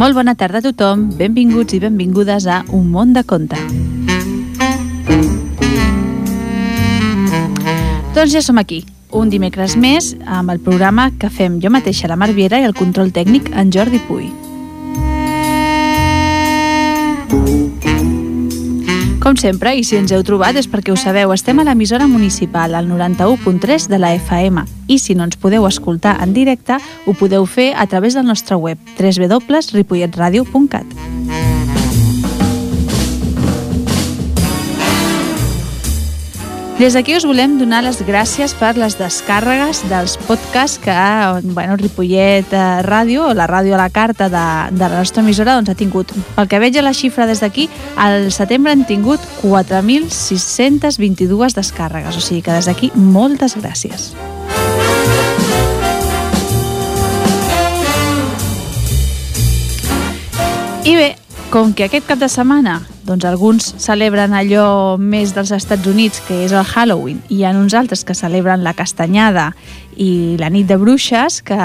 Molt bona tarda a tothom, benvinguts i benvingudes a Un món de conte. Doncs ja som aquí, un dimecres més, amb el programa que fem jo mateixa, la Mar Viera, i el control tècnic, en Jordi Puy. Com sempre, i si ens heu trobat és perquè ho sabeu, estem a l'emissora municipal, al 91.3 de la FM. I si no ens podeu escoltar en directe, ho podeu fer a través del nostre web www.ripolletradio.cat. Des d'aquí us volem donar les gràcies per les descàrregues dels podcasts que bueno, Ripollet eh, Ràdio, o la ràdio a la carta de, de la nostra emissora, doncs ha tingut. Pel que veig a la xifra des d'aquí, al setembre han tingut 4.622 descàrregues, o sigui que des d'aquí moltes gràcies. I bé, com que aquest cap de setmana doncs alguns celebren allò més dels Estats Units, que és el Halloween, i hi ha uns altres que celebren la castanyada i la nit de bruixes, que,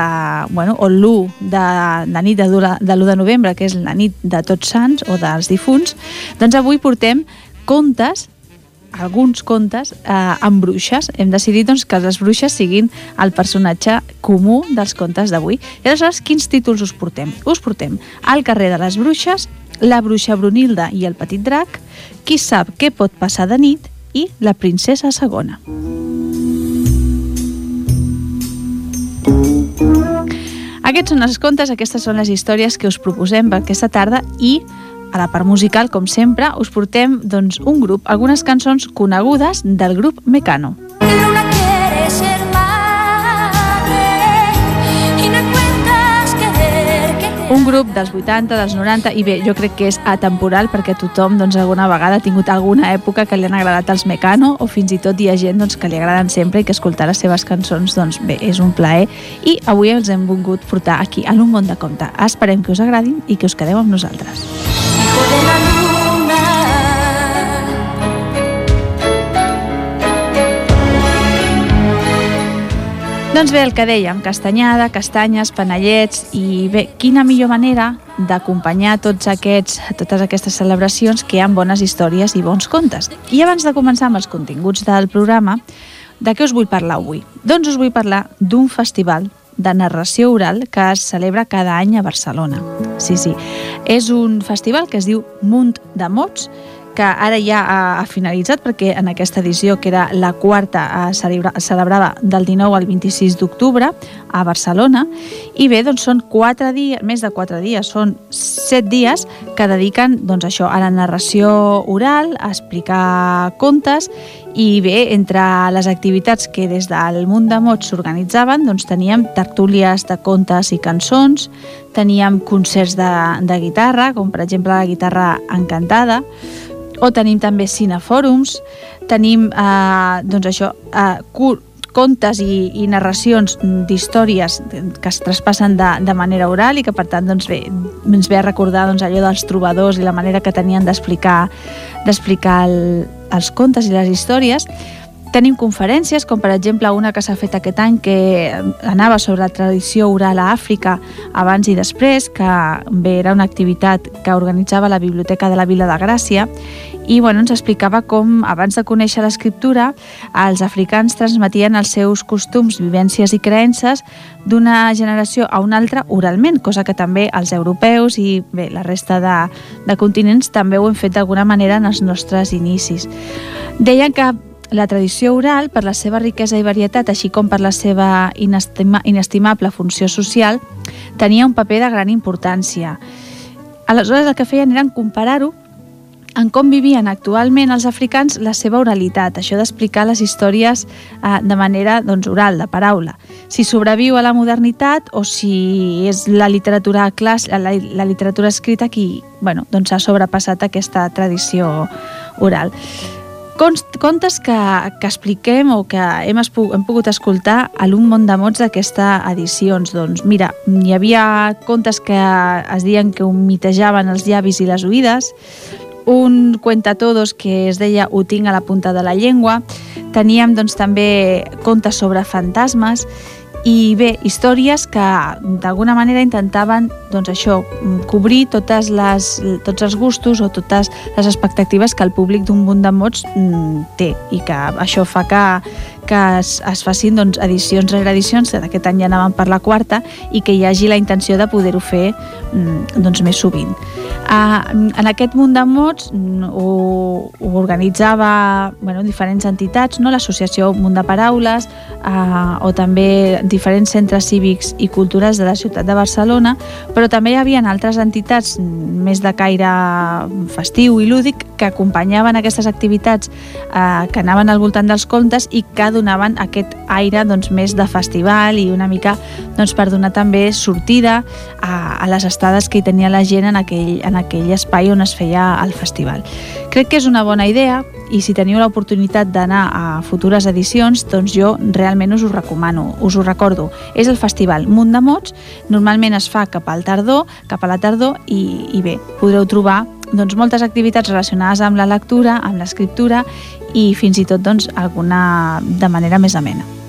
bueno, o l'1 de, la nit de, de l'1 de novembre, que és la nit de Tots Sants o dels difunts, doncs avui portem contes alguns contes eh, amb bruixes. Hem decidit doncs, que les bruixes siguin el personatge comú dels contes d'avui. I aleshores, quins títols us portem? Us portem El carrer de les bruixes, La bruixa Brunilda i el petit drac, Qui sap què pot passar de nit i La princesa segona. Aquests són els contes, aquestes són les històries que us proposem per aquesta tarda i a la part musical, com sempre, us portem doncs, un grup, algunes cançons conegudes del grup Mecano. Luna grup dels 80, dels 90 i bé, jo crec que és atemporal perquè tothom doncs, alguna vegada ha tingut alguna època que li han agradat els Mecano o fins i tot hi ha gent doncs, que li agraden sempre i que escoltar les seves cançons doncs, bé, és un plaer i avui els hem volgut portar aquí a un món de compte. Esperem que us agradin i que us quedeu amb nosaltres. Hijo Doncs bé, el que dèiem, castanyada, castanyes, panellets i bé, quina millor manera d'acompanyar tots aquests, totes aquestes celebracions que hi ha bones històries i bons contes. I abans de començar amb els continguts del programa, de què us vull parlar avui? Doncs us vull parlar d'un festival de narració oral que es celebra cada any a Barcelona. Sí, sí. És un festival que es diu Munt de Mots, que ara ja ha, ha finalitzat perquè en aquesta edició, que era la quarta, es celebra, celebrava del 19 al 26 d'octubre a Barcelona. I bé, doncs són quatre dies, més de quatre dies, són set dies que dediquen doncs, això a la narració oral, a explicar contes. I bé, entre les activitats que des del Munt de Mots s'organitzaven, doncs teníem tertúlies de contes i cançons, teníem concerts de, de guitarra, com per exemple la guitarra encantada, o tenim també cinefòrums, tenim eh, doncs això, eh, contes i, i narracions d'històries que es traspassen de, de manera oral i que per tant doncs bé, ens ve a recordar doncs, allò dels trobadors i la manera que tenien d'explicar d'explicar el, els contes i les històries Tenim conferències, com per exemple una que s'ha fet aquest any que anava sobre la tradició oral a Àfrica abans i després, que bé era una activitat que organitzava la Biblioteca de la Vila de Gràcia i bueno, ens explicava com abans de conèixer l'escriptura els africans transmetien els seus costums, vivències i creences d'una generació a una altra oralment, cosa que també els europeus i bé, la resta de, de continents també ho hem fet d'alguna manera en els nostres inicis. Deien que la tradició oral, per la seva riquesa i varietat, així com per la seva inestima, inestimable funció social, tenia un paper de gran importància. Aleshores, el que feien era comparar-ho en com vivien actualment els africans la seva oralitat, això d'explicar les històries eh, de manera doncs, oral, de paraula. Si sobreviu a la modernitat o si és la literatura clàs, la, la literatura escrita qui bueno, doncs ha sobrepassat aquesta tradició oral contes que, que expliquem o que hem, hem pogut escoltar a l'un món de mots d'aquesta edicions. Doncs mira, hi havia contes que es diuen que humitejaven els llavis i les oïdes, un cuentatodos que es deia Ho tinc a la punta de la llengua. Teníem doncs, també contes sobre fantasmes i bé, històries que d'alguna manera intentaven doncs això, cobrir totes les, tots els gustos o totes les expectatives que el públic d'un munt de mots mm, té i que això fa que, que es, es facin doncs, edicions rere edicions, que d'aquest any ja anàvem per la quarta, i que hi hagi la intenció de poder-ho fer mm, doncs, més sovint. Uh, en aquest munt de mots mm, ho, ho organitzava bueno, diferents entitats, no? l'associació Munt de Paraules uh, o també diferents centres cívics i culturals de la ciutat de Barcelona, però també hi havia altres entitats més de caire festiu i lúdic que acompanyaven aquestes activitats uh, que anaven al voltant dels contes i que donaven aquest aire doncs, més de festival i una mica doncs, per donar també sortida a, a les estades que hi tenia la gent en aquell, en aquell espai on es feia el festival. Crec que és una bona idea i si teniu l'oportunitat d'anar a futures edicions, doncs jo realment us ho recomano, us ho recordo. És el festival Munt de Mots, normalment es fa cap al tardor, cap a la tardor i, i bé, podreu trobar doncs, moltes activitats relacionades amb la lectura, amb l'escriptura i fins i tot doncs, alguna de manera més amena.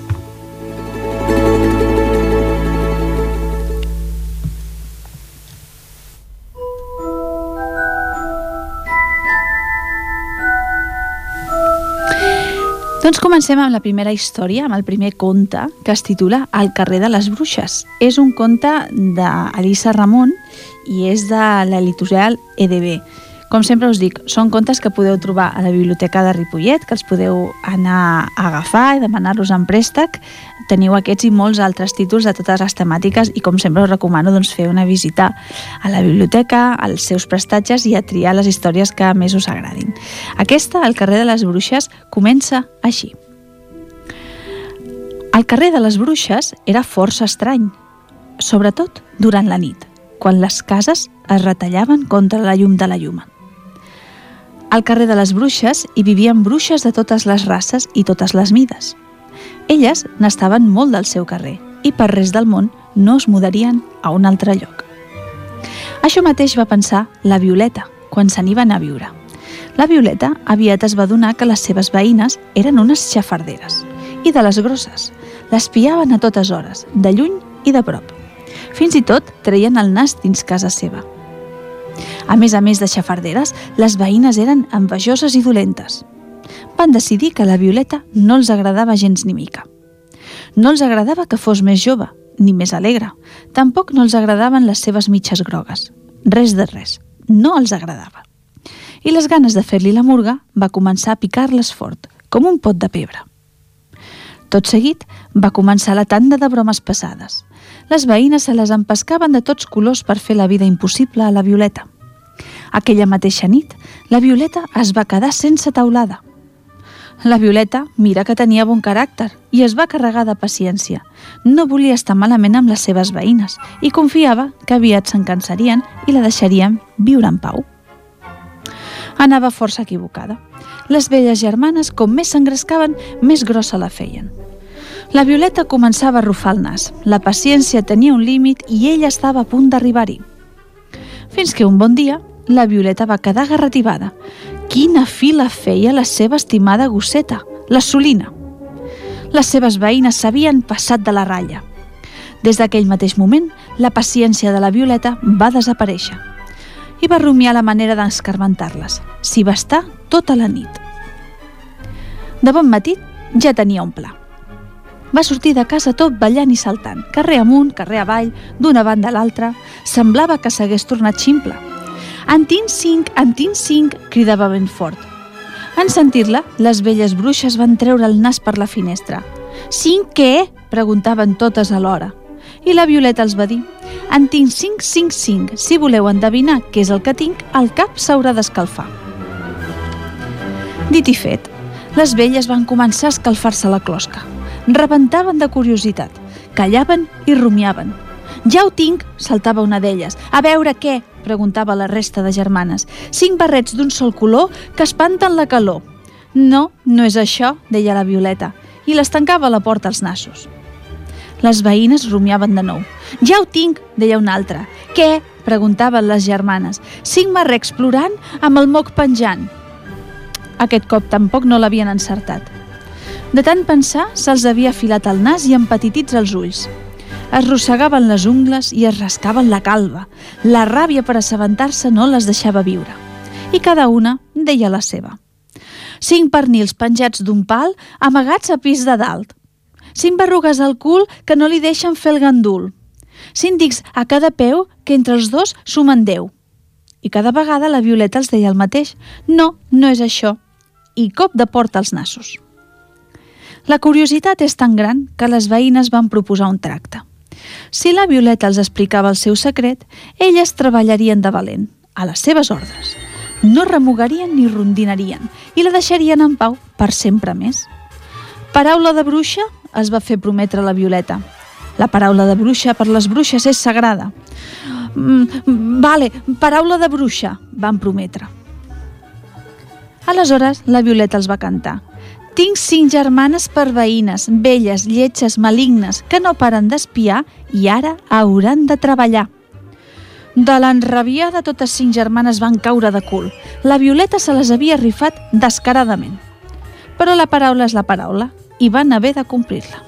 Doncs comencem amb la primera història, amb el primer conte, que es titula El carrer de les bruixes. És un conte d'Elisa Ramon i és de l'editorial EDB. Com sempre us dic, són contes que podeu trobar a la biblioteca de Ripollet, que els podeu anar a agafar i demanar-los en préstec. Teniu aquests i molts altres títols de totes les temàtiques i com sempre us recomano doncs, fer una visita a la biblioteca, als seus prestatges i a triar les històries que més us agradin. Aquesta, El carrer de les bruixes, comença així. El carrer de les bruixes era força estrany, sobretot durant la nit, quan les cases es retallaven contra la llum de la lluma. Al carrer de les Bruixes hi vivien bruixes de totes les races i totes les mides. Elles n'estaven molt del seu carrer i per res del món no es mudarien a un altre lloc. Això mateix va pensar la Violeta quan se n'hi va anar a viure. La Violeta aviat es va donar que les seves veïnes eren unes xafarderes i de les grosses. L'espiaven a totes hores, de lluny i de prop. Fins i tot treien el nas dins casa seva – a més a més de xafarderes, les veïnes eren envejoses i dolentes. Van decidir que la Violeta no els agradava gens ni mica. No els agradava que fos més jove, ni més alegre. Tampoc no els agradaven les seves mitges grogues. Res de res. No els agradava. I les ganes de fer-li la murga va començar a picar-les fort, com un pot de pebre. Tot seguit va començar la tanda de bromes passades. Les veïnes se les empescaven de tots colors per fer la vida impossible a la Violeta – aquella mateixa nit, la Violeta es va quedar sense taulada. La Violeta mira que tenia bon caràcter i es va carregar de paciència. No volia estar malament amb les seves veïnes i confiava que aviat se'n cansarien i la deixarien viure en pau. Anava força equivocada. Les velles germanes, com més s'engrescaven, més grossa la feien. La Violeta començava a rufar el nas. La paciència tenia un límit i ella estava a punt d'arribar-hi. Fins que un bon dia la Violeta va quedar garrativada. Quina fila feia la seva estimada gosseta, la Solina. Les seves veïnes s'havien passat de la ratlla. Des d'aquell mateix moment, la paciència de la Violeta va desaparèixer i va rumiar la manera d'escarmentar-les. S'hi va estar tota la nit. De bon matí ja tenia un pla. Va sortir de casa tot ballant i saltant, carrer amunt, carrer avall, d'una banda a l'altra. Semblava que s'hagués tornat ximple. En tinc cinc, en tinc cinc, cridava ben fort. En sentir-la, les velles bruixes van treure el nas per la finestra. Cinc què? preguntaven totes alhora. I la Violeta els va dir En tinc cinc, cinc, cinc. Si voleu endevinar què és el que tinc, el cap s'haurà d'escalfar. Dit i fet, les velles van començar a escalfar-se la closca. Rebentaven de curiositat, callaven i rumiaven. Ja ho tinc, saltava una d'elles. A veure què? Preguntava la resta de germanes. Cinc barrets d'un sol color que espanten la calor. No, no és això, deia la Violeta, i les tancava la porta als nassos. Les veïnes rumiaven de nou. Ja ho tinc, deia una altra. Què? preguntaven les germanes. Cinc marrecs plorant amb el moc penjant. Aquest cop tampoc no l'havien encertat. De tant pensar, se'ls havia afilat el nas i empetitits els ulls. Es rossegaven les ungles i es rascaven la calva. La ràbia per assabentar-se no les deixava viure. I cada una deia la seva. Cinc pernils penjats d'un pal amagats a pis de dalt. Cinc berrugues al cul que no li deixen fer el gandul. Síndics a cada peu que entre els dos sumen Déu. I cada vegada la Violeta els deia el mateix. No, no és això. I cop de porta als nassos. La curiositat és tan gran que les veïnes van proposar un tracte. Si la Violeta els explicava el seu secret, elles treballarien de valent, a les seves ordres. No remugarien ni rondinarien i la deixarien en pau per sempre més. Paraula de bruixa es va fer prometre la Violeta. La paraula de bruixa per les bruixes és sagrada. Mm, vale, paraula de bruixa, van prometre. Aleshores, la Violeta els va cantar. Tinc cinc germanes per veïnes, velles, lletges, malignes, que no paren d'espiar i ara hauran de treballar. De l'enrabiada, totes cinc germanes van caure de cul. La Violeta se les havia rifat descaradament. Però la paraula és la paraula i van haver de complir-la.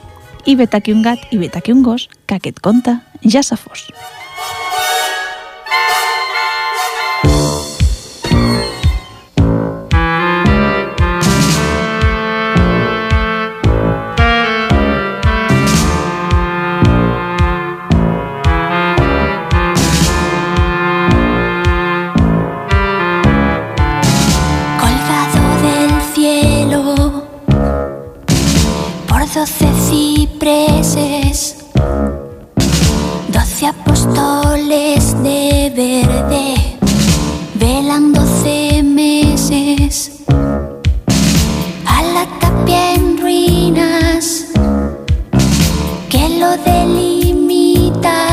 I vet aquí un gat i vet aquí un gos, que aquest conte ja se fos. doce cipreses, doce apóstoles de verde, velan doce meses a la tapia en ruinas que lo delimita.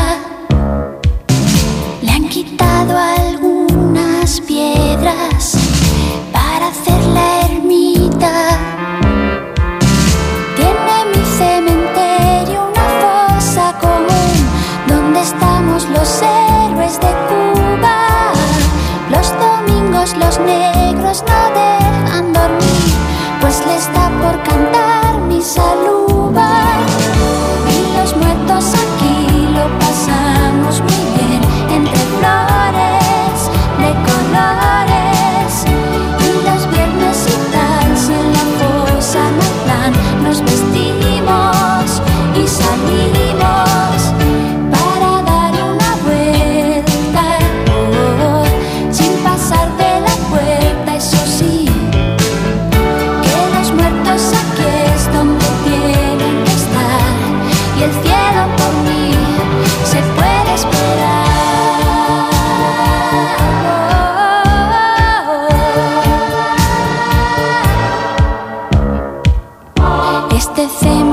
the same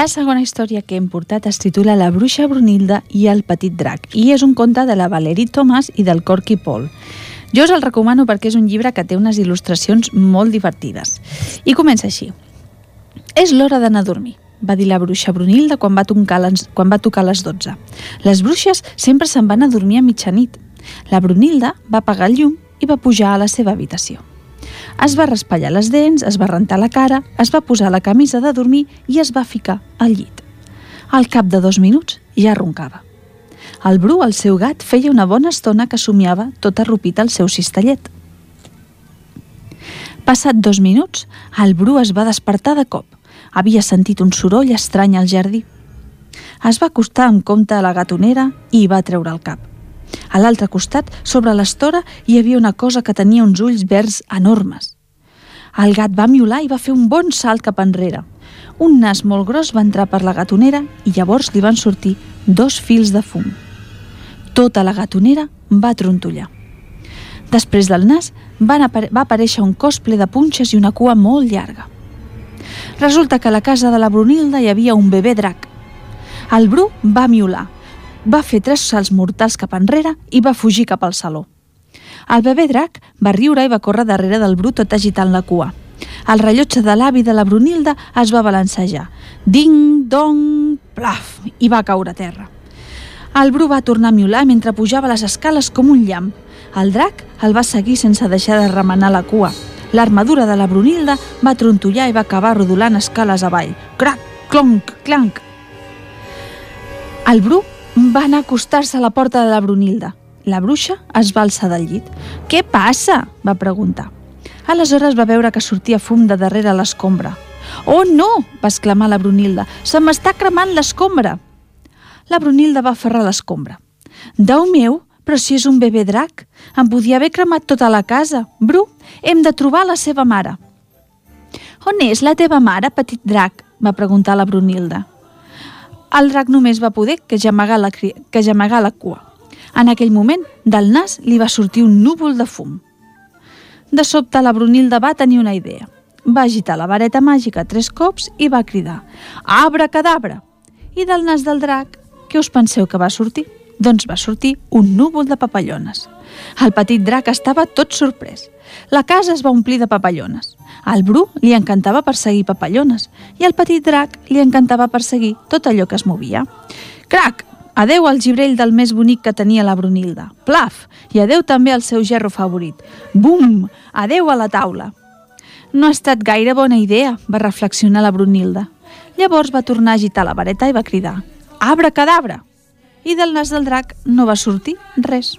la segona història que hem portat es titula La bruixa Brunilda i el petit drac i és un conte de la Valerie Thomas i del Corky Paul. Jo us el recomano perquè és un llibre que té unes il·lustracions molt divertides. I comença així. És l'hora d'anar a dormir, va dir la bruixa Brunilda quan va, tocar les, quan va tocar les 12. Les bruixes sempre se'n van a dormir a mitjanit. La Brunilda va apagar el llum i va pujar a la seva habitació. Es va raspallar les dents, es va rentar la cara, es va posar la camisa de dormir i es va ficar al llit. Al cap de dos minuts ja roncava. El Bru, el seu gat, feia una bona estona que somiava tot arrupit al seu cistellet. Passat dos minuts, el Bru es va despertar de cop. Havia sentit un soroll estrany al jardí. Es va acostar amb compte a la gatonera i hi va treure el cap. A l'altre costat, sobre l'estora, hi havia una cosa que tenia uns ulls verds enormes. El gat va miular i va fer un bon salt cap enrere. Un nas molt gros va entrar per la gatonera i llavors li van sortir dos fils de fum. Tota la gatonera va trontollar. Després del nas van va aparèixer un cos ple de punxes i una cua molt llarga. Resulta que a la casa de la Brunilda hi havia un bebè drac. El Bru va miular, va fer tres salts mortals cap enrere i va fugir cap al saló. El bebè drac va riure i va córrer darrere del Bru tot agitant la cua. El rellotge de l'avi de la Brunilda es va balancejar. Ding, dong, plaf, i va caure a terra. El Bru va tornar a miular mentre pujava les escales com un llamp. El drac el va seguir sense deixar de remenar la cua. L'armadura de la Brunilda va trontollar i va acabar rodolant escales avall. Crac, clonc, clanc. El Bru va anar a acostar-se a la porta de la Brunilda. La bruixa es va alçar del llit. «Què passa?», va preguntar. Aleshores va veure que sortia fum de darrere l'escombra. «Oh, no!», va exclamar la Brunilda. «Se m'està cremant l'escombra!» La Brunilda va aferrar l'escombra. «Déu meu, però si és un bebè drac, em podia haver cremat tota la casa. Bru, hem de trobar la seva mare». «On és la teva mare, petit drac?», va preguntar la Brunilda el drac només va poder que gemegar la, que gemegar la cua. En aquell moment, del nas li va sortir un núvol de fum. De sobte, la Brunilda va tenir una idea. Va agitar la vareta màgica tres cops i va cridar «Abra cadabra!» I del nas del drac, què us penseu que va sortir? Doncs va sortir un núvol de papallones. El petit drac estava tot sorprès. La casa es va omplir de papallones. Al Bru li encantava perseguir papallones i al petit drac li encantava perseguir tot allò que es movia. Crac! Adeu al gibrell del més bonic que tenia la Brunilda. Plaf! I adeu també al seu gerro favorit. Bum! Adeu a la taula. No ha estat gaire bona idea, va reflexionar la Brunilda. Llavors va tornar a agitar la vareta i va cridar Abra cadabra! I del nas del drac no va sortir res.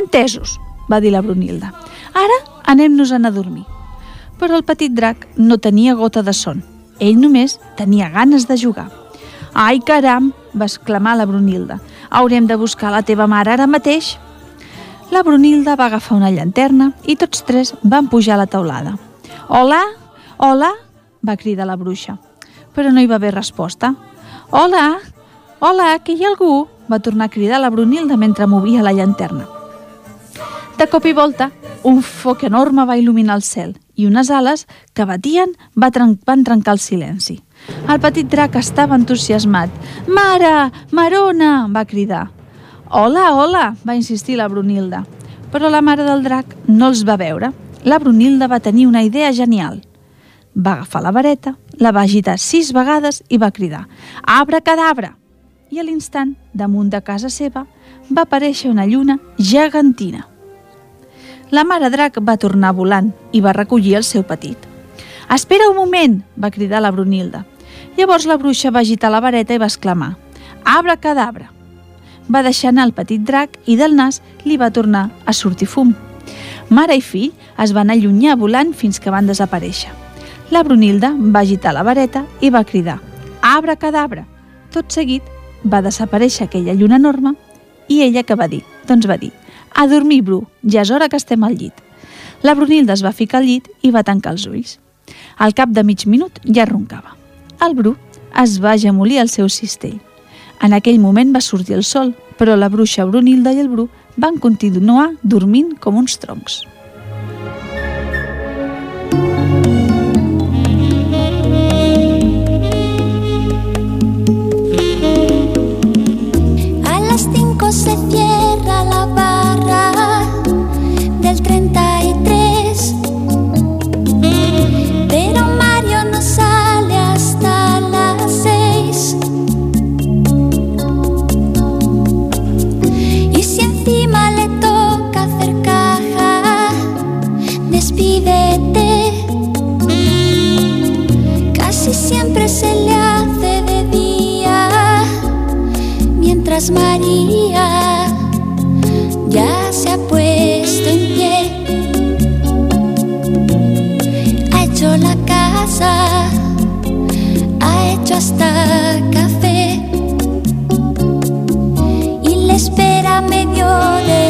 Entesos, va dir la Brunilda. Ara anem-nos-en a dormir però el petit drac no tenia gota de son. Ell només tenia ganes de jugar. Ai, caram, va exclamar la Brunilda. Haurem de buscar la teva mare ara mateix. La Brunilda va agafar una llanterna i tots tres van pujar a la taulada. Hola, hola, va cridar la bruixa, però no hi va haver resposta. Hola, hola, que hi ha algú? va tornar a cridar la Brunilda mentre movia la llanterna. De cop i volta, un foc enorme va il·luminar el cel i unes ales que batien va tren van trencar el silenci. El petit drac estava entusiasmat. «Mare! Marona!» va cridar. «Hola, hola!» va insistir la Brunilda. Però la mare del drac no els va veure. La Brunilda va tenir una idea genial. Va agafar la vareta, la va agitar sis vegades i va cridar «Abra cadabra!» I a l'instant, damunt de casa seva, va aparèixer una lluna gegantina. La mare drac va tornar volant i va recollir el seu petit. «Espera un moment!» va cridar la Brunilda. Llavors la bruixa va agitar la vareta i va exclamar «Abra cadabra!» Va deixar anar el petit drac i del nas li va tornar a sortir fum. Mare i fill es van allunyar volant fins que van desaparèixer. La Brunilda va agitar la vareta i va cridar «Abra cadabra!» Tot seguit va desaparèixer aquella lluna enorme i ella que va dir? Doncs va dir a dormir, Bru, ja és hora que estem al llit. La Brunilda es va ficar al llit i va tancar els ulls. Al cap de mig minut ja roncava. El Bru es va gemolir al seu cistell. En aquell moment va sortir el sol, però la bruixa Brunilda i el Bru van continuar dormint com uns troncs. María ya se ha puesto en pie. Ha hecho la casa, ha hecho hasta café y le espera medio desnuda.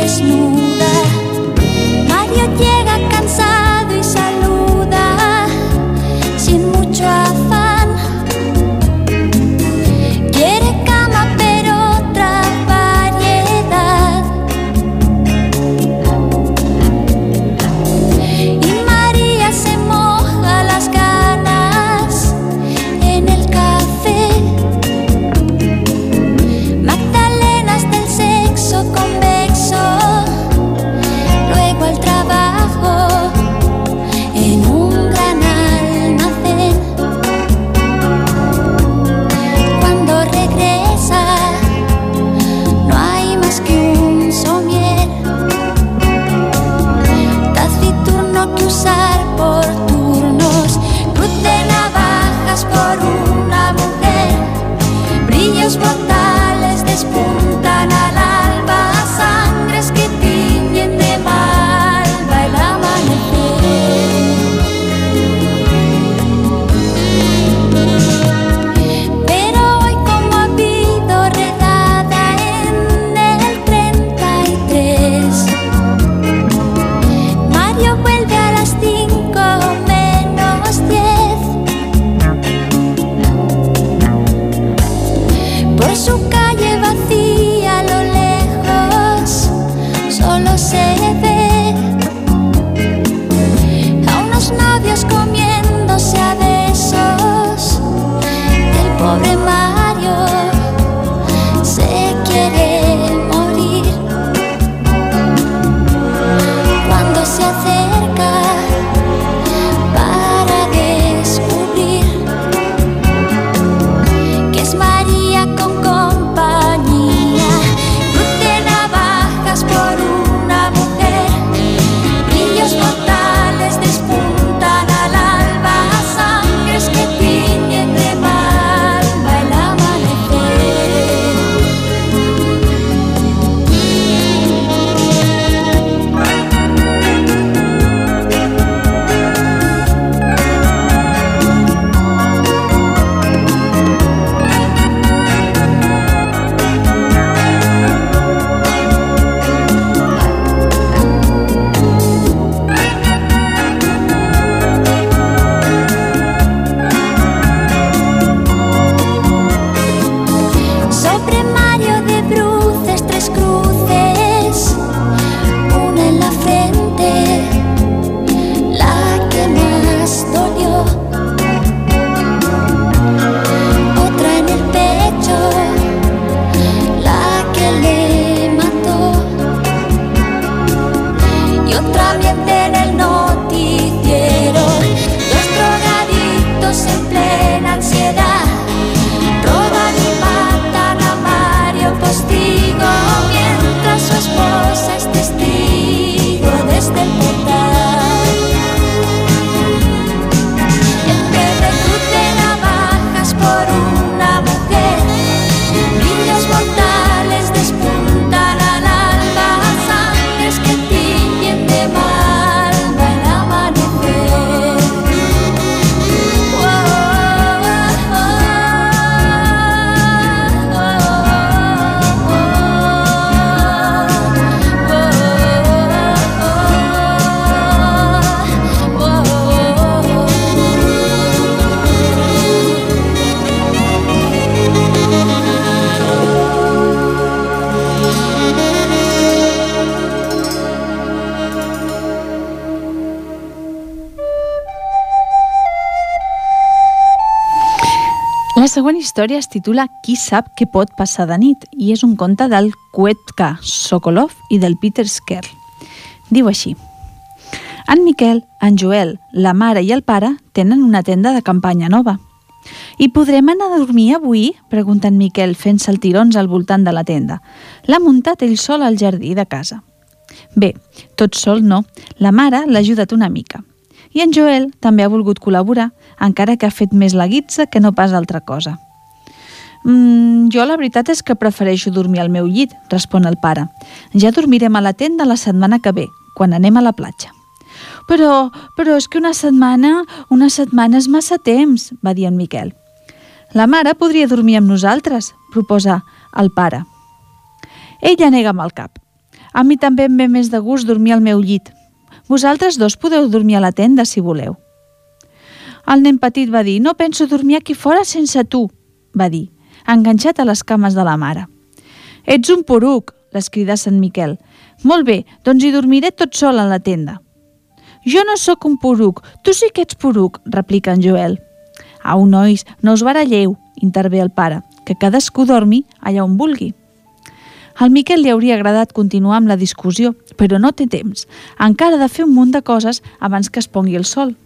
pobre mar. Història es titula Qui sap què pot passar de nit i és un conte del Kwetka Sokolov i del Peter Skerl. Diu així. En Miquel, en Joel, la mare i el pare tenen una tenda de campanya nova. I podrem anar a dormir avui? pregunta en Miquel fent saltirons al voltant de la tenda. L'ha muntat ell sol al jardí de casa. Bé, tot sol no. La mare l'ha ajudat una mica. I en Joel també ha volgut col·laborar, encara que ha fet més la guitza que no pas altra cosa. Mm, jo la veritat és que prefereixo dormir al meu llit, respon el pare. Ja dormirem a la tenda la setmana que ve, quan anem a la platja. Però, però és que una setmana, una setmana és massa temps, va dir en Miquel. La mare podria dormir amb nosaltres, proposa el pare. Ella nega amb el cap. A mi també em ve més de gust dormir al meu llit. Vosaltres dos podeu dormir a la tenda, si voleu. El nen petit va dir, no penso dormir aquí fora sense tu, va dir enganxat a les cames de la mare. Ets un poruc, les crida Sant Miquel. Molt bé, doncs hi dormiré tot sol a la tenda. Jo no sóc un poruc, tu sí que ets poruc, replica en Joel. Au, nois, no us baralleu, intervé el pare, que cadascú dormi allà on vulgui. Al Miquel li hauria agradat continuar amb la discussió, però no té temps. Encara ha de fer un munt de coses abans que es pongui el sol.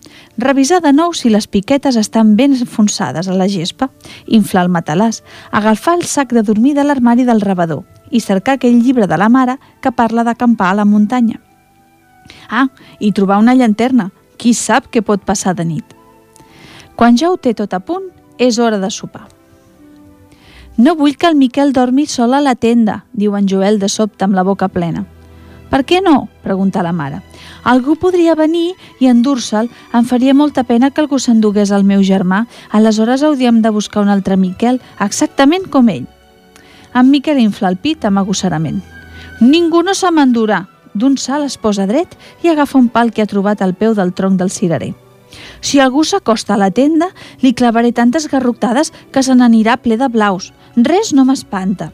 Revisar de nou si les piquetes estan ben enfonsades a la gespa, inflar el matalàs, agafar el sac de dormir de l'armari del rebedor i cercar aquell llibre de la mare que parla d'acampar a la muntanya. Ah, i trobar una llanterna. Qui sap què pot passar de nit? Quan ja ho té tot a punt, és hora de sopar. No vull que el Miquel dormi sol a la tenda, diu en Joel de sobte amb la boca plena. Per què no? pregunta la mare. Algú podria venir i endur-se'l. Em faria molta pena que algú s'endugués el meu germà. Aleshores hauríem de buscar un altre Miquel, exactament com ell. En Miquel infla el pit amb agosserament. Ningú no se m'endurà. D'un salt es posa dret i agafa un pal que ha trobat al peu del tronc del cirerer. Si algú s'acosta a la tenda, li clavaré tantes garrotades que se n'anirà ple de blaus. Res no m'espanta.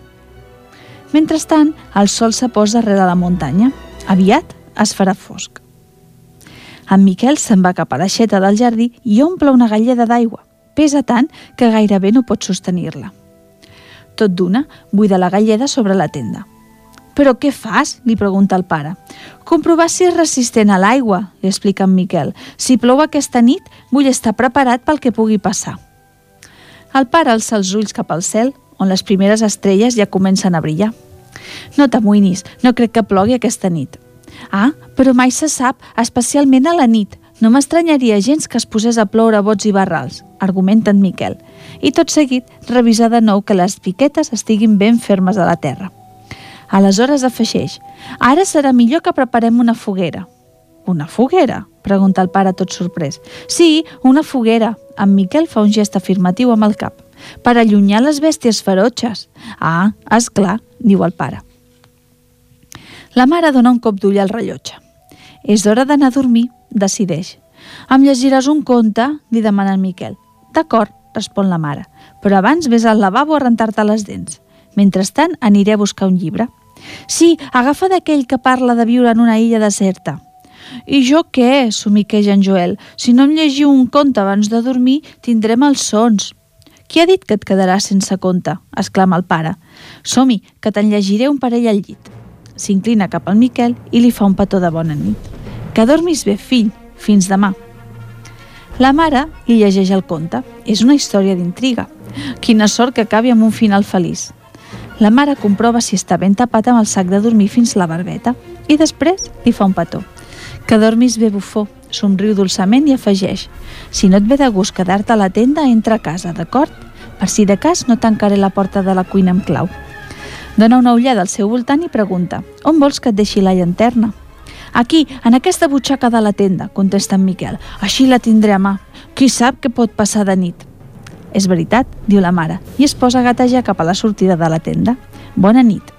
Mentrestant, el sol se posa darrere la muntanya. Aviat es farà fosc. En Miquel se'n va cap a l'aixeta del jardí i omple una galleda d'aigua. Pesa tant que gairebé no pot sostenir-la. Tot d'una, buida la galleda sobre la tenda. «Però què fas?», li pregunta el pare. «Comprovar si és resistent a l'aigua», li explica en Miquel. «Si plou aquesta nit, vull estar preparat pel que pugui passar». El pare alça els ulls cap al cel on les primeres estrelles ja comencen a brillar. No t'amoïnis, no crec que plogui aquesta nit. Ah, però mai se sap, especialment a la nit. No m'estranyaria gens que es posés a ploure bots i barrals, argumenta en Miquel. I tot seguit, revisar de nou que les piquetes estiguin ben fermes a la terra. Aleshores afegeix, ara serà millor que preparem una foguera. Una foguera? pregunta el pare tot sorprès. Sí, una foguera. En Miquel fa un gest afirmatiu amb el cap per allunyar les bèsties ferotges. Ah, és clar, diu el pare. La mare dona un cop d'ull al rellotge. És hora d'anar a dormir, decideix. Em llegiràs un conte? li demana en Miquel. D'acord, respon la mare, però abans vés al lavabo a rentar-te les dents. Mentrestant aniré a buscar un llibre. Sí, agafa d'aquell que parla de viure en una illa deserta. I jo què? somiqueja en Joel. Si no em llegiu un conte abans de dormir, tindrem els sons. Qui ha dit que et quedaràs sense compte? exclama el pare. Som-hi, que te'n llegiré un parell al llit. S'inclina cap al Miquel i li fa un petó de bona nit. Que dormis bé, fill. Fins demà. La mare li llegeix el conte. És una història d'intriga. Quina sort que acabi amb un final feliç. La mare comprova si està ben tapat amb el sac de dormir fins la barbeta i després li fa un petó. Que dormis bé, bufó, somriu dolçament i afegeix Si no et ve de gust quedar-te a la tenda, entra a casa, d'acord? Per si de cas no tancaré la porta de la cuina amb clau. Dona una ullada al seu voltant i pregunta On vols que et deixi la llanterna? Aquí, en aquesta butxaca de la tenda, contesta en Miquel. Així la tindré a mà. Qui sap què pot passar de nit? És veritat, diu la mare, i es posa a gatejar cap a la sortida de la tenda. Bona nit.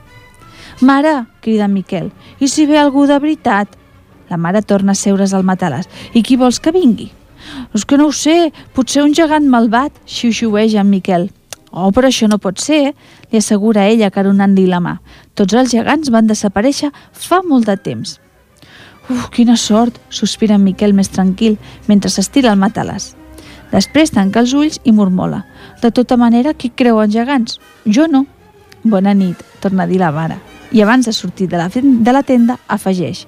Mare, crida Miquel, i si ve algú de veritat? La mare torna a seure's al matalàs. I qui vols que vingui? És que no ho sé, potser un gegant malvat, xiu-xiueja en Miquel. Oh, però això no pot ser, li assegura ella caronant-li la mà. Tots els gegants van desaparèixer fa molt de temps. Uf, quina sort, sospira en Miquel més tranquil, mentre s'estira el matalàs. Després tanca els ulls i murmola. De tota manera, qui creu en gegants? Jo no. Bona nit, torna a dir la mare. I abans de sortir de la, de la tenda, afegeix.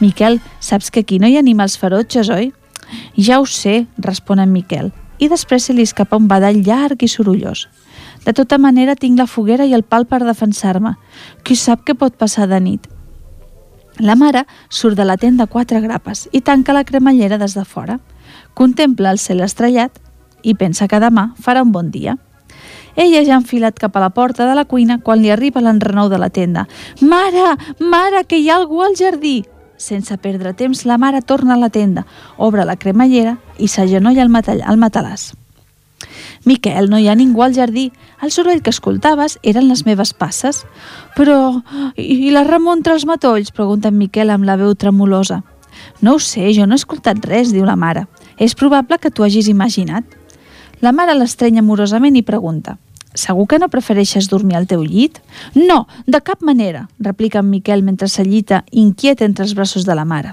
Miquel, saps que aquí no hi ha animals ferotges, oi? Ja ho sé, respon en Miquel, i després se li escapa un badall llarg i sorollós. De tota manera tinc la foguera i el pal per defensar-me. Qui sap què pot passar de nit? La mare surt de la tenda quatre grapes i tanca la cremallera des de fora. Contempla el cel estrellat i pensa que demà farà un bon dia. Ella ja ha enfilat cap a la porta de la cuina quan li arriba l'enrenou de la tenda. «Mare! Mare, que hi ha algú al jardí!» Sense perdre temps, la mare torna a la tenda, obre la cremallera i s'agenolla al, matall al matalàs. Miquel, no hi ha ningú al jardí. El soroll que escoltaves eren les meves passes. Però... i la Ramon entre els matolls? Pregunta en Miquel amb la veu tremolosa. No ho sé, jo no he escoltat res, diu la mare. És probable que t'ho hagis imaginat. La mare l'estrenya amorosament i pregunta Segur que no prefereixes dormir al teu llit? No, de cap manera, replica en Miquel mentre s'allita inquiet entre els braços de la mare.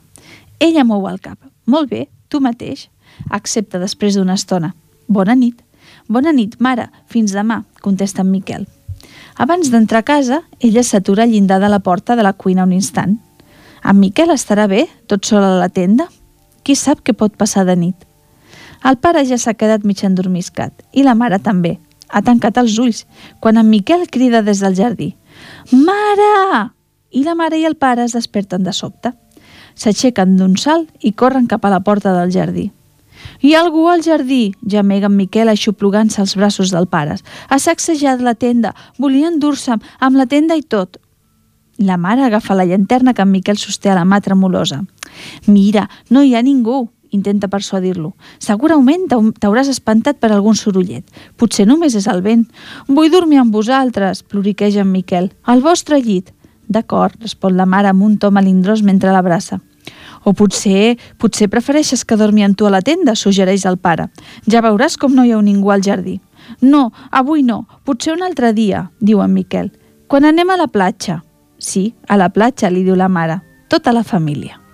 Ella mou el cap. Molt bé, tu mateix. Accepta després d'una estona. Bona nit. Bona nit, mare. Fins demà, contesta en Miquel. Abans d'entrar a casa, ella s'atura al llindar de la porta de la cuina un instant. En Miquel estarà bé, tot sol a la tenda? Qui sap què pot passar de nit? El pare ja s'ha quedat mig endormiscat, i la mare també. Ha tancat els ulls, quan en Miquel crida des del jardí. Mare! I la mare i el pare es desperten de sobte. S'aixequen d'un salt i corren cap a la porta del jardí. Hi ha algú al jardí, gemega en Miquel aixoplugant-se als braços del pare. Ha sacsejat la tenda, volia endur-se'm, amb la tenda i tot. La mare agafa la llanterna que en Miquel sosté a la mà tremolosa. Mira, no hi ha ningú, intenta persuadir-lo. Segurament t'hauràs espantat per algun sorollet. Potser només és el vent. Vull dormir amb vosaltres, ploriqueja en Miquel. Al vostre llit. D'acord, respon la mare amb un to melindrós mentre l'abraça. O potser, potser prefereixes que dormi amb tu a la tenda, suggereix el pare. Ja veuràs com no hi ha ningú al jardí. No, avui no, potser un altre dia, diu en Miquel. Quan anem a la platja? Sí, a la platja, li diu la mare. Tota la família.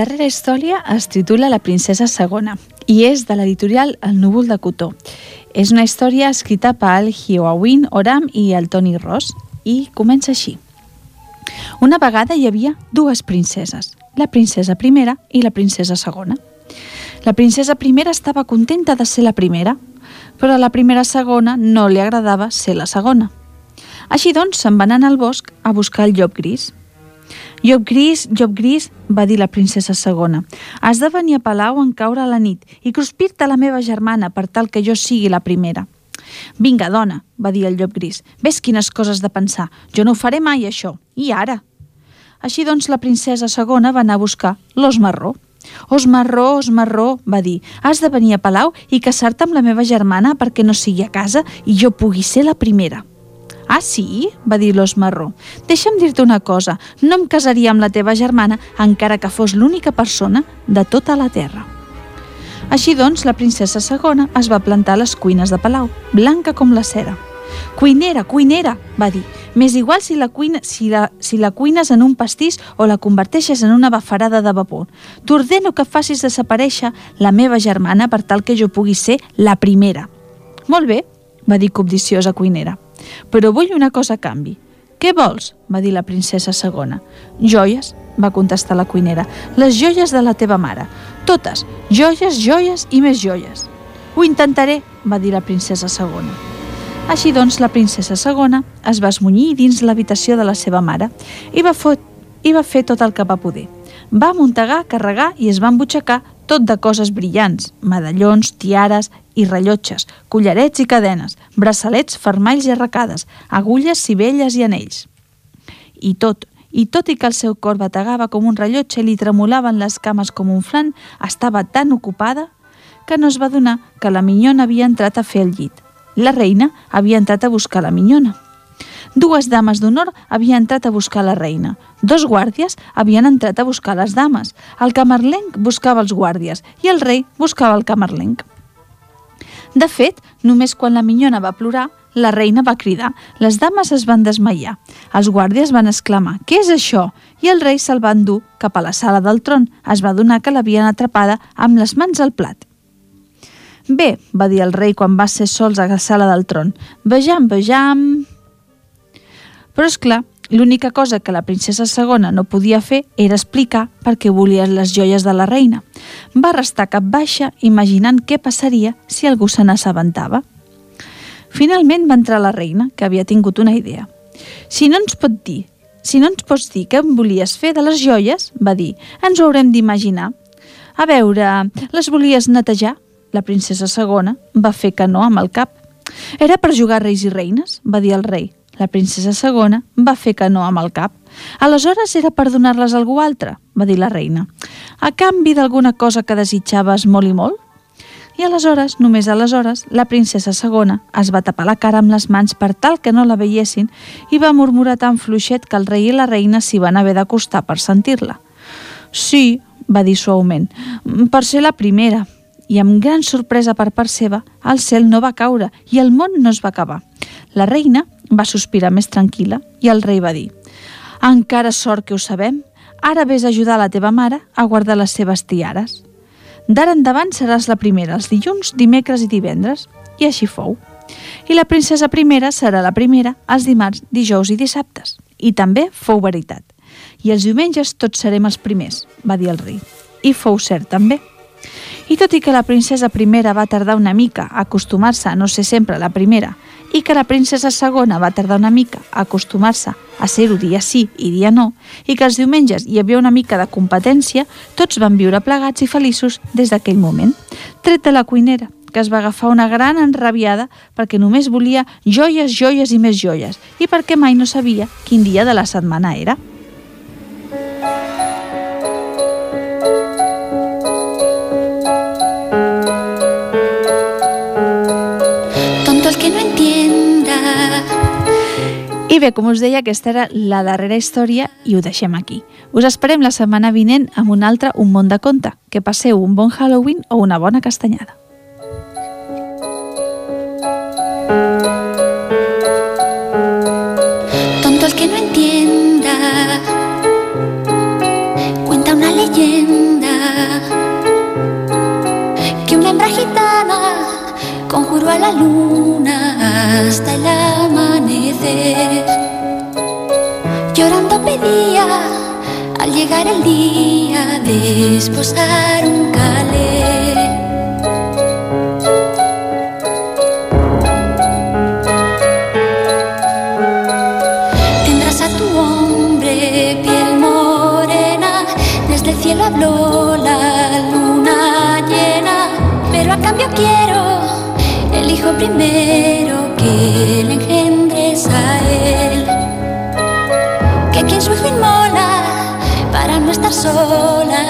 Darrera història es titula La princesa segona i és de l'editorial El núvol de cotó. És una història escrita per Hioawin Oram i el Tony Ross i comença així. Una vegada hi havia dues princeses, la princesa primera i la princesa segona. La princesa primera estava contenta de ser la primera, però a la primera segona no li agradava ser la segona. Així doncs, se'n van anar al bosc a buscar el llop gris, Llop gris, llop gris, va dir la princesa segona. Has de venir a Palau en caure a la nit i cruspir-te la meva germana per tal que jo sigui la primera. Vinga, dona, va dir el llop gris. Ves quines coses de pensar. Jo no ho faré mai, això. I ara? Així doncs, la princesa segona va anar a buscar l'os marró. Os marró, os marró, va dir, has de venir a Palau i casar-te amb la meva germana perquè no sigui a casa i jo pugui ser la primera. Ah, sí? va dir l'os marró. Deixa'm dir-te una cosa, no em casaria amb la teva germana encara que fos l'única persona de tota la terra. Així doncs, la princesa segona es va plantar a les cuines de Palau, blanca com la cera. Cuinera, cuinera, va dir. M'és igual si la, cuina, si, la, si la cuines en un pastís o la converteixes en una bafarada de vapor. T'ordeno que facis desaparèixer la meva germana per tal que jo pugui ser la primera. Molt bé, va dir cobdiciosa cuinera. Però vull una cosa a canvi. Què vols? va dir la princesa segona. Joies, va contestar la cuinera. Les joies de la teva mare. Totes, joies, joies i més joies. Ho intentaré, va dir la princesa segona. Així doncs, la princesa segona es va esmunyir dins l'habitació de la seva mare i va, fot, i va fer tot el que va poder. Va muntegar, carregar i es va embutxacar tot de coses brillants, medallons, tiares i rellotges, collarets i cadenes, braçalets, fermalls i arracades, agulles, cibelles i anells. I tot, i tot i que el seu cor bategava com un rellotge i li tremolaven les cames com un flan, estava tan ocupada que no es va donar que la minyona havia entrat a fer el llit. La reina havia entrat a buscar la minyona. Dues dames d'honor havien entrat a buscar la reina. Dos guàrdies havien entrat a buscar les dames. El camarlenc buscava els guàrdies i el rei buscava el camarlenc. De fet, només quan la minyona va plorar, la reina va cridar, les dames es van desmaiar. Els guàrdies van exclamar, què és això? I el rei se'l va endur cap a la sala del tron. Es va donar que l'havien atrapada amb les mans al plat. Bé, va dir el rei quan va ser sols a la sala del tron, vejam, vejam... Però, és clar, L'única cosa que la princesa segona no podia fer era explicar per què volia les joies de la reina. Va restar cap baixa imaginant què passaria si algú se n'assabentava. Finalment va entrar la reina, que havia tingut una idea. Si no ens pot dir, si no ens pots dir què em volies fer de les joies, va dir, ens ho haurem d'imaginar. A veure, les volies netejar? La princesa segona va fer que no amb el cap. Era per jugar reis i reines, va dir el rei. La princesa segona va fer que no amb el cap. Aleshores era per donar-les a algú altre, va dir la reina. A canvi d'alguna cosa que desitjaves molt i molt? I aleshores, només aleshores, la princesa segona es va tapar la cara amb les mans per tal que no la veiessin i va murmurar tan fluixet que el rei i la reina s'hi van haver d'acostar per sentir-la. Sí, va dir suaument, per ser la primera. I amb gran sorpresa per part seva, el cel no va caure i el món no es va acabar. La reina va sospirar més tranquil·la i el rei va dir «Encara sort que ho sabem, ara vés a ajudar la teva mare a guardar les seves tiares. D'ara endavant seràs la primera els dilluns, dimecres i divendres». I així fou. I la princesa primera serà la primera els dimarts, dijous i dissabtes. I també fou veritat. I els diumenges tots serem els primers, va dir el rei. I fou cert també. I tot i que la princesa primera va tardar una mica a acostumar-se a no ser sempre la primera i que la princesa segona va tardar una mica a acostumar-se a ser-ho dia sí i dia no, i que els diumenges hi havia una mica de competència, tots van viure plegats i feliços des d'aquell moment, tret de la cuinera, que es va agafar una gran enrabiada perquè només volia joies, joies i més joies, i perquè mai no sabia quin dia de la setmana era. I bé, com us deia, aquesta era la darrera història i ho deixem aquí. Us esperem la setmana vinent amb un altre Un món de conte. Que passeu un bon Halloween o una bona castanyada. Tonto el que no entienda Cuenta una leyenda Que una hembra gitana Conjuró a la luna hasta el agua llorando pedía al llegar el día de esposar un calé. sola.